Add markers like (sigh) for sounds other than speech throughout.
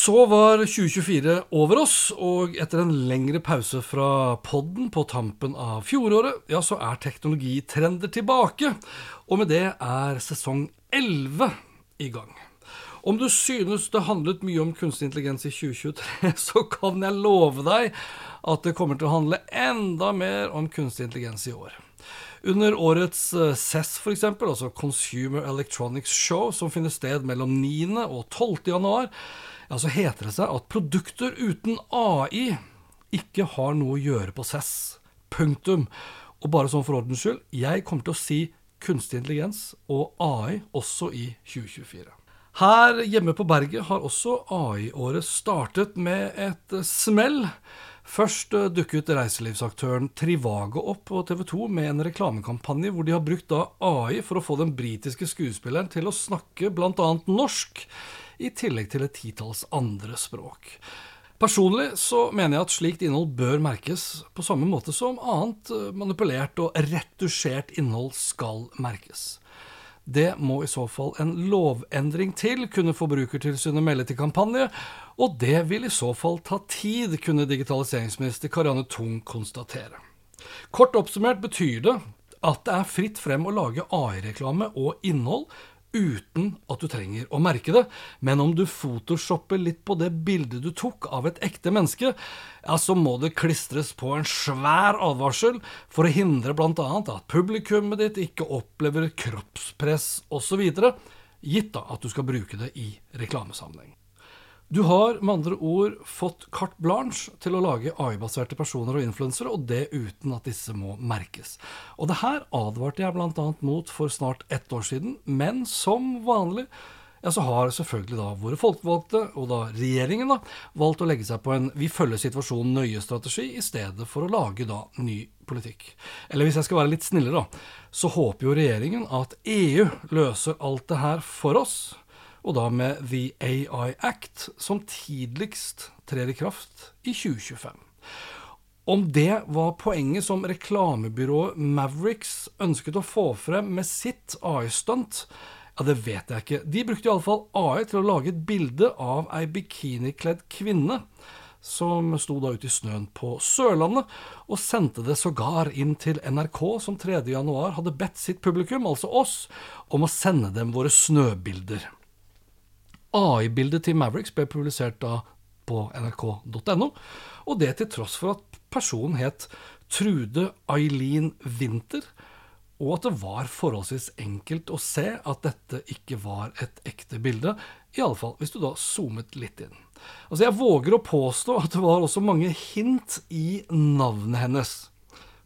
Så var 2024 over oss, og etter en lengre pause fra podden på tampen av fjoråret, ja, så er teknologitrender tilbake. Og med det er sesong 11 i gang. Om du synes det handlet mye om kunstig intelligens i 2023, (laughs) så kan jeg love deg at det kommer til å handle enda mer om kunstig intelligens i år. Under årets CES, f.eks., altså Consumer Electronics Show, som finner sted mellom 9. og 12. januar, ja, så heter det seg at produkter uten AI ikke har noe å gjøre på CES. Punktum. Og bare sånn for ordens skyld, jeg kommer til å si kunstig intelligens og AI også i 2024. Her hjemme på berget har også AI-året startet med et smell. Først dukket reiselivsaktøren Trivago opp på TV 2 med en reklamekampanje hvor de har brukt AI for å få den britiske skuespilleren til å snakke bl.a. norsk i tillegg til et titalls andre språk. Personlig så mener jeg at slikt innhold bør merkes på samme måte som annet eh, manipulert og retusjert innhold skal merkes. Det må i så fall en lovendring til, kunne Forbrukertilsynet melde til kampanje, og det vil i så fall ta tid, kunne digitaliseringsminister Karianne Tung konstatere. Kort oppsummert betyr det at det er fritt frem å lage AI-reklame og innhold uten at du trenger å merke det. Men om du photoshopper litt på det bildet du tok av et ekte menneske, ja, så må det klistres på en svær advarsel for å hindre bl.a. at publikummet ditt ikke opplever kroppspress osv., gitt da at du skal bruke det i reklamesammenheng. Du har med andre ord fått carte blanche til å lage AI-baserte personer og influensere, og det uten at disse må merkes. Og det her advarte jeg bl.a. mot for snart ett år siden, men som vanlig ja, så har selvfølgelig da våre folkevalgte, og da regjeringen, da, valgt å legge seg på en 'vi følger situasjonen nøye'-strategi, i stedet for å lage da ny politikk. Eller hvis jeg skal være litt snillere, da, så håper jo regjeringen at EU løser alt det her for oss og da med The AI Act, som tidligst trer i kraft i 2025. Om det var poenget som reklamebyrået Mavericks ønsket å få frem med sitt AI-stunt, ja, det vet jeg ikke. De brukte iallfall AI til å lage et bilde av ei bikinikledd kvinne som sto da ute i snøen på Sørlandet, og sendte det sågar inn til NRK, som 3.1 hadde bedt sitt publikum, altså oss, om å sende dem våre snøbilder. AI-bildet til Mavericks ble publisert da på nrk.no, og det til tross for at personen het Trude Eileen Winther, og at det var forholdsvis enkelt å se at dette ikke var et ekte bilde, i alle fall hvis du da zoomet litt inn. Altså Jeg våger å påstå at det var også mange hint i navnet hennes.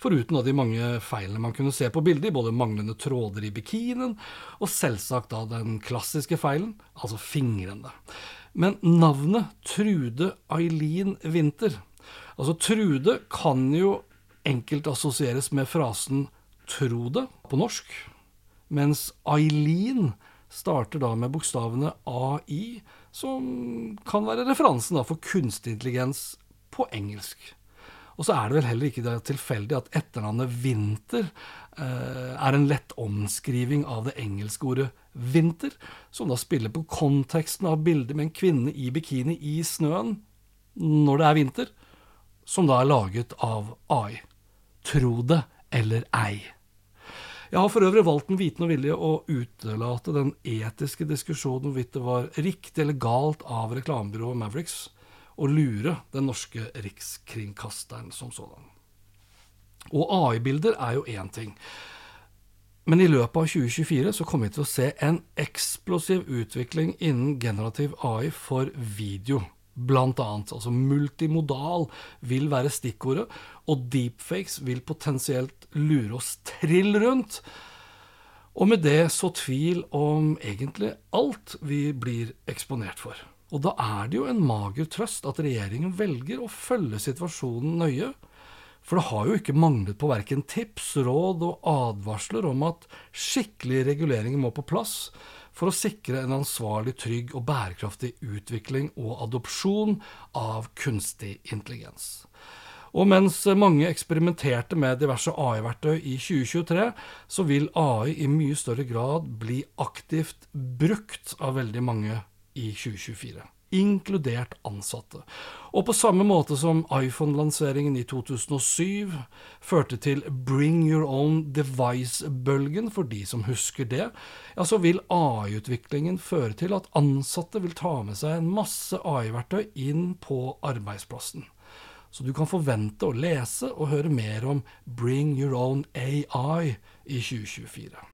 Foruten de mange feilene man kunne se på bildet, både manglende tråder i bikinien og selvsagt da den klassiske feilen, altså fingrene. Men navnet Trude Eileen Winther Altså, Trude kan jo enkelt assosieres med frasen 'tro det' på norsk, mens Eileen starter da med bokstavene AI, som kan være referansen for kunstig intelligens på engelsk. Og så er det vel heller ikke tilfeldig at etternavnet Winter eh, er en lett omskriving av det engelske ordet vinter, som da spiller på konteksten av bildet med en kvinne i bikini i snøen når det er vinter, som da er laget av AI. Tro det eller ei. Jeg har for øvrig valgt den viten og vilje å utelate den etiske diskusjonen hvorvidt det var riktig eller galt av reklamebyrået Mavericks å lure den norske rikskringkasteren som sådan. Og AI-bilder er jo én ting. Men i løpet av 2024 så kommer vi til å se en eksplosiv utvikling innen generativ AI for video. Blant annet. Altså multimodal vil være stikkordet, og deepfakes vil potensielt lure oss trill rundt. Og med det så tvil om egentlig alt vi blir eksponert for. Og da er det jo en mager trøst at regjeringen velger å følge situasjonen nøye for det har jo ikke manglet på verken tips, råd og advarsler om at skikkelige reguleringer må på plass for å sikre en ansvarlig, trygg og bærekraftig utvikling og adopsjon av kunstig intelligens. Og mens mange eksperimenterte med diverse AI-verktøy i 2023, så vil AI i mye større grad bli aktivt brukt av veldig mange i 2024 inkludert ansatte. Og på samme måte som iPhone-lanseringen i 2007 førte til bring your own device-bølgen, for de som husker det, ja, så vil AI-utviklingen føre til at ansatte vil ta med seg en masse AI-verktøy inn på arbeidsplassen. Så du kan forvente å lese og høre mer om Bring Your Own AI i 2024.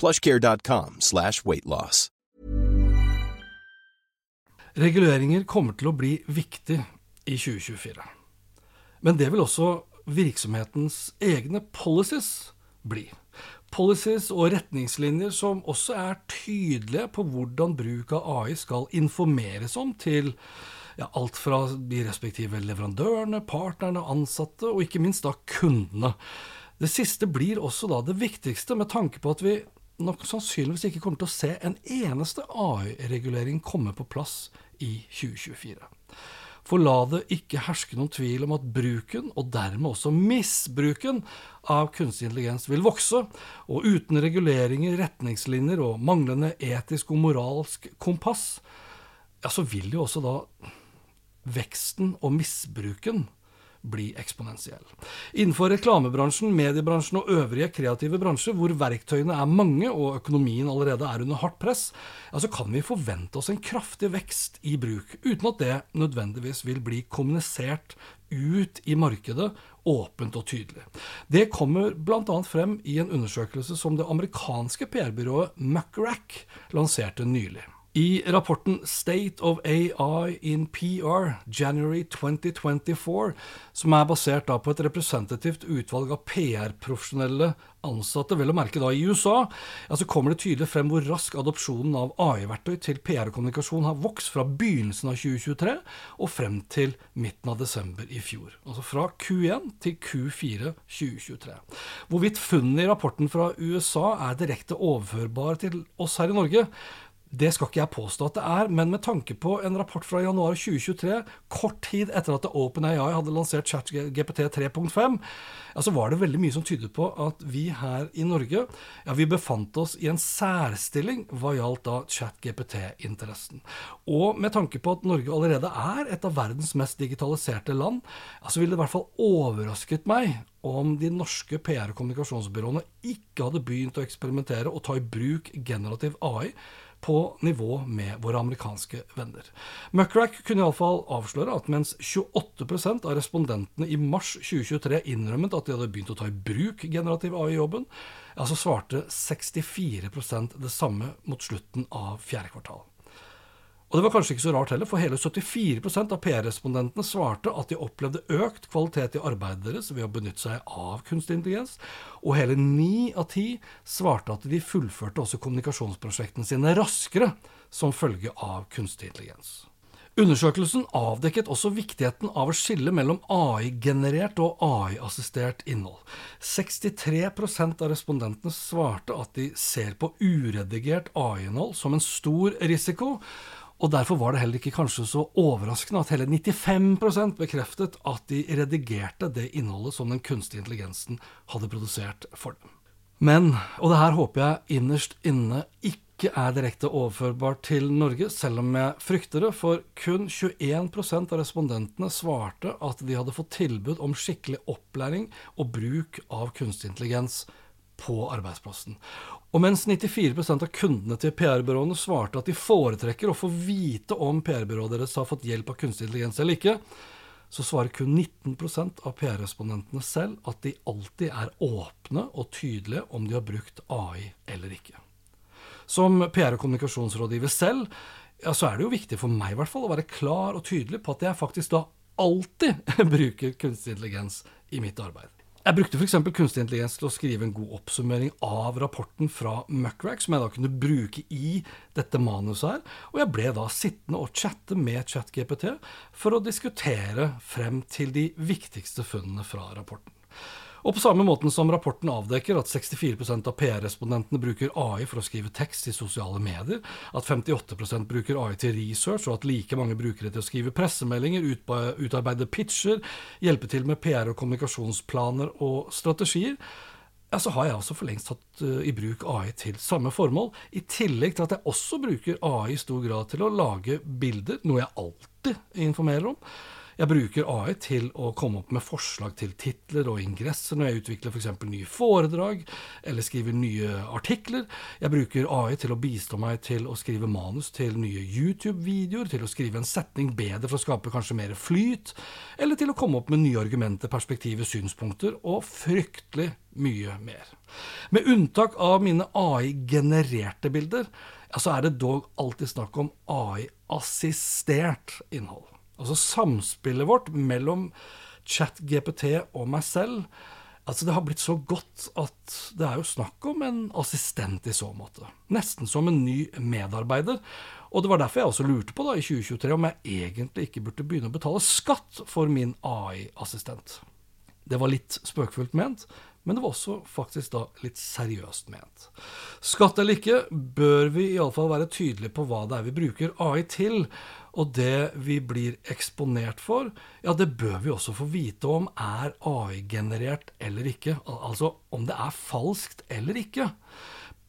plushcare.com slash weightloss. Reguleringer kommer til å bli viktig i 2024. Men det vil også virksomhetens egne policies bli. Policies og retningslinjer som også er tydelige på hvordan bruk av AI skal informeres om til ja, alt fra de respektive leverandørene, partnerne, ansatte og ikke minst da kundene. Det siste blir også da det viktigste, med tanke på at vi nok sannsynligvis ikke kommer til å se en eneste AI-regulering komme på plass i 2024. For la det ikke herske noen tvil om at bruken, og dermed også misbruken, av kunstig intelligens vil vokse, og uten reguleringer, retningslinjer og manglende etisk og moralsk kompass, ja, så vil jo også da veksten og misbruken bli eksponentiell. Innenfor reklamebransjen, mediebransjen og øvrige kreative bransjer, hvor verktøyene er mange og økonomien allerede er under hardt press, ja, så kan vi forvente oss en kraftig vekst i bruk, uten at det nødvendigvis vil bli kommunisert ut i markedet åpent og tydelig. Det kommer bl.a. frem i en undersøkelse som det amerikanske PR-byrået Muckrack lanserte nylig. I rapporten State of AI in PR January 2024, som er basert på et representativt utvalg av PR-profesjonelle ansatte, vel å merke da i USA, ja, så kommer det tydelig frem hvor rask adopsjonen av AI-verktøy til PR og kommunikasjon har vokst fra begynnelsen av 2023 og frem til midten av desember i fjor. Altså fra Q1 til Q4 2023. Hvorvidt funnene i rapporten fra USA er direkte overførbare til oss her i Norge, det skal ikke jeg påstå at det er, men med tanke på en rapport fra januar 2023, kort tid etter at OpenAI hadde lansert ChatGPT 3.5, ja, så var det veldig mye som tydet på at vi her i Norge ja, vi befant oss i en særstilling hva gjaldt da ChatGPT-interessen. Og med tanke på at Norge allerede er et av verdens mest digitaliserte land, ja, så ville det i hvert fall overrasket meg om de norske PR- og kommunikasjonsbyråene ikke hadde begynt å eksperimentere og ta i bruk generativ AI på nivå med våre amerikanske venner. Muckrack kunne iallfall avsløre at mens 28% av respondentene i mars 2023 innrømmet at de hadde begynt å ta i bruk generativ AI i jobben, ja, så svarte 64% det samme mot slutten av fjerde kvartal. Og det var kanskje ikke så rart heller, for hele 74% av PR-respondentene svarte at de opplevde økt kvalitet i arbeidet deres ved å benytte seg av kunstig intelligens, og hele ni av ti svarte at de fullførte også kommunikasjonsprosjektene sine raskere som følge av kunstig intelligens. Undersøkelsen avdekket også viktigheten av å skille mellom AI-generert og AI-assistert innhold. 63% av respondentene svarte at de ser på uredigert AI-innhold som en stor risiko, og derfor var det heller ikke kanskje så overraskende at hele 95% bekreftet at de redigerte det innholdet som den kunstige intelligensen hadde produsert for dem. Men, og det her håper jeg innerst inne ikke er direkte overførbart til Norge, selv om jeg frykter det, for kun 21% av respondentene svarte at de hadde fått tilbud om skikkelig opplæring og bruk av kunstig intelligens på arbeidsplassen. Og mens 94% av kundene til PR-byråene svarte at de foretrekker å få vite om PR-byrået deres har fått hjelp av kunstig intelligens eller ikke, så svarer kun 19 av PR-respondentene selv at de alltid er åpne og tydelige om de har brukt AI eller ikke. Som PR- og kommunikasjonsrådgiver selv, ja, så er det jo viktig for meg i hvert fall å være klar og tydelig på at jeg faktisk da alltid (laughs) bruker kunstig intelligens i mitt arbeid. Jeg brukte f.eks. kunstig intelligens til å skrive en god oppsummering av rapporten fra Muckrack, som jeg da kunne bruke i dette manuset her, og jeg ble da sittende og chatte med ChatGPT for å diskutere frem til de viktigste funnene fra rapporten. Og på samme måten som rapporten avdekker at 64% av PR-respondentene bruker AI for å skrive tekst i sosiale medier, at 58% bruker AI til research, og at like mange bruker det til å skrive pressemeldinger, utarbeide pitcher, hjelpe til med PR- og kommunikasjonsplaner og strategier, ja, så har jeg også for lengst tatt uh, i bruk AI til samme formål, i tillegg til at jeg også bruker AI i stor grad til å lage bilder, noe jeg alltid informerer om. Jeg bruker AI til å komme opp med forslag til titler og ingresser når jeg utvikler f.eks. For nye foredrag eller skriver nye artikler. Jeg bruker AI til å bistå meg til å skrive manus til nye YouTube-videoer, til å skrive en setning bedre for å skape kanskje mer flyt, eller til å komme opp med nye argumenter, perspektiver, synspunkter, og fryktelig mye mer. Med unntak av mine AI-genererte bilder, ja, så er det dog alltid snakk om AI-assistert innhold. Altså samspillet vårt mellom ChatGPT og meg selv Altså Det har blitt så godt at det er jo snakk om en assistent i så måte. Nesten som en ny medarbeider. Og det var derfor jeg også lurte på da i 2023 om jeg egentlig ikke burde begynne å betale skatt for min AI-assistent. Det var litt spøkefullt ment, men det var også faktisk da litt seriøst ment. Skatt eller ikke, bør vi iallfall være tydelige på hva det er vi bruker AI til. Og det vi blir eksponert for, ja, det bør vi også få vite om er AI-generert eller ikke. Altså om det er falskt eller ikke.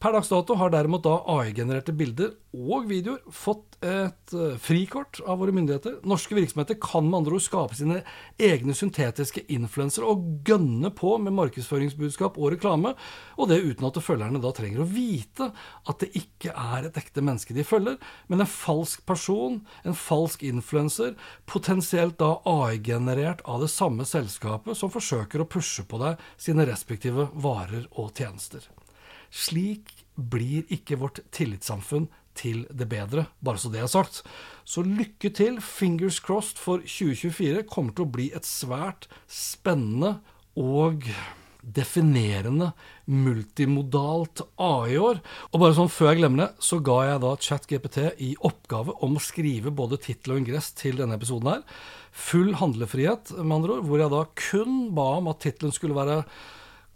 Per dags dato har derimot da AI-genererte bilder og videoer fått et uh, frikort av våre myndigheter. Norske virksomheter kan med andre ord skape sine egne syntetiske influensere og gønne på med markedsføringsbudskap og reklame, og det uten at følgerne da trenger å vite at det ikke er et ekte menneske de følger, men en falsk person, en falsk influenser, potensielt da AI-generert av det samme selskapet som forsøker å pushe på deg sine respektive varer og tjenester. Slik blir ikke vårt tillitssamfunn til det bedre, bare så det er sagt. Så lykke til, fingers crossed, for 2024 kommer til å bli et svært spennende og definerende multimodalt AI-år. Og bare sånn før jeg glemmer det, så ga jeg da ChatGPT i oppgave om å skrive både tittel og ingress til denne episoden her. Full handlefrihet, med andre ord, hvor jeg da kun ba om at tittelen skulle være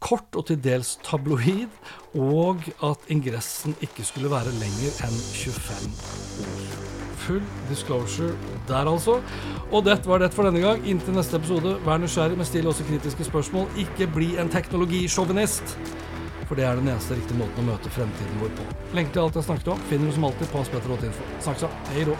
kort og til dels tabloid, og at ingressen ikke skulle være lenger enn 25 år. Full disclosure der, altså. Og dette var det for denne gang. Inntil neste episode, vær nysgjerrig, men still også kritiske spørsmål. Ikke bli en teknologisjåvinist. For det er den eneste riktige måten å møte fremtiden vår på. Lenke til alt jeg snakket om finner du som alltid på aspetter.info. Snakkes, hei då.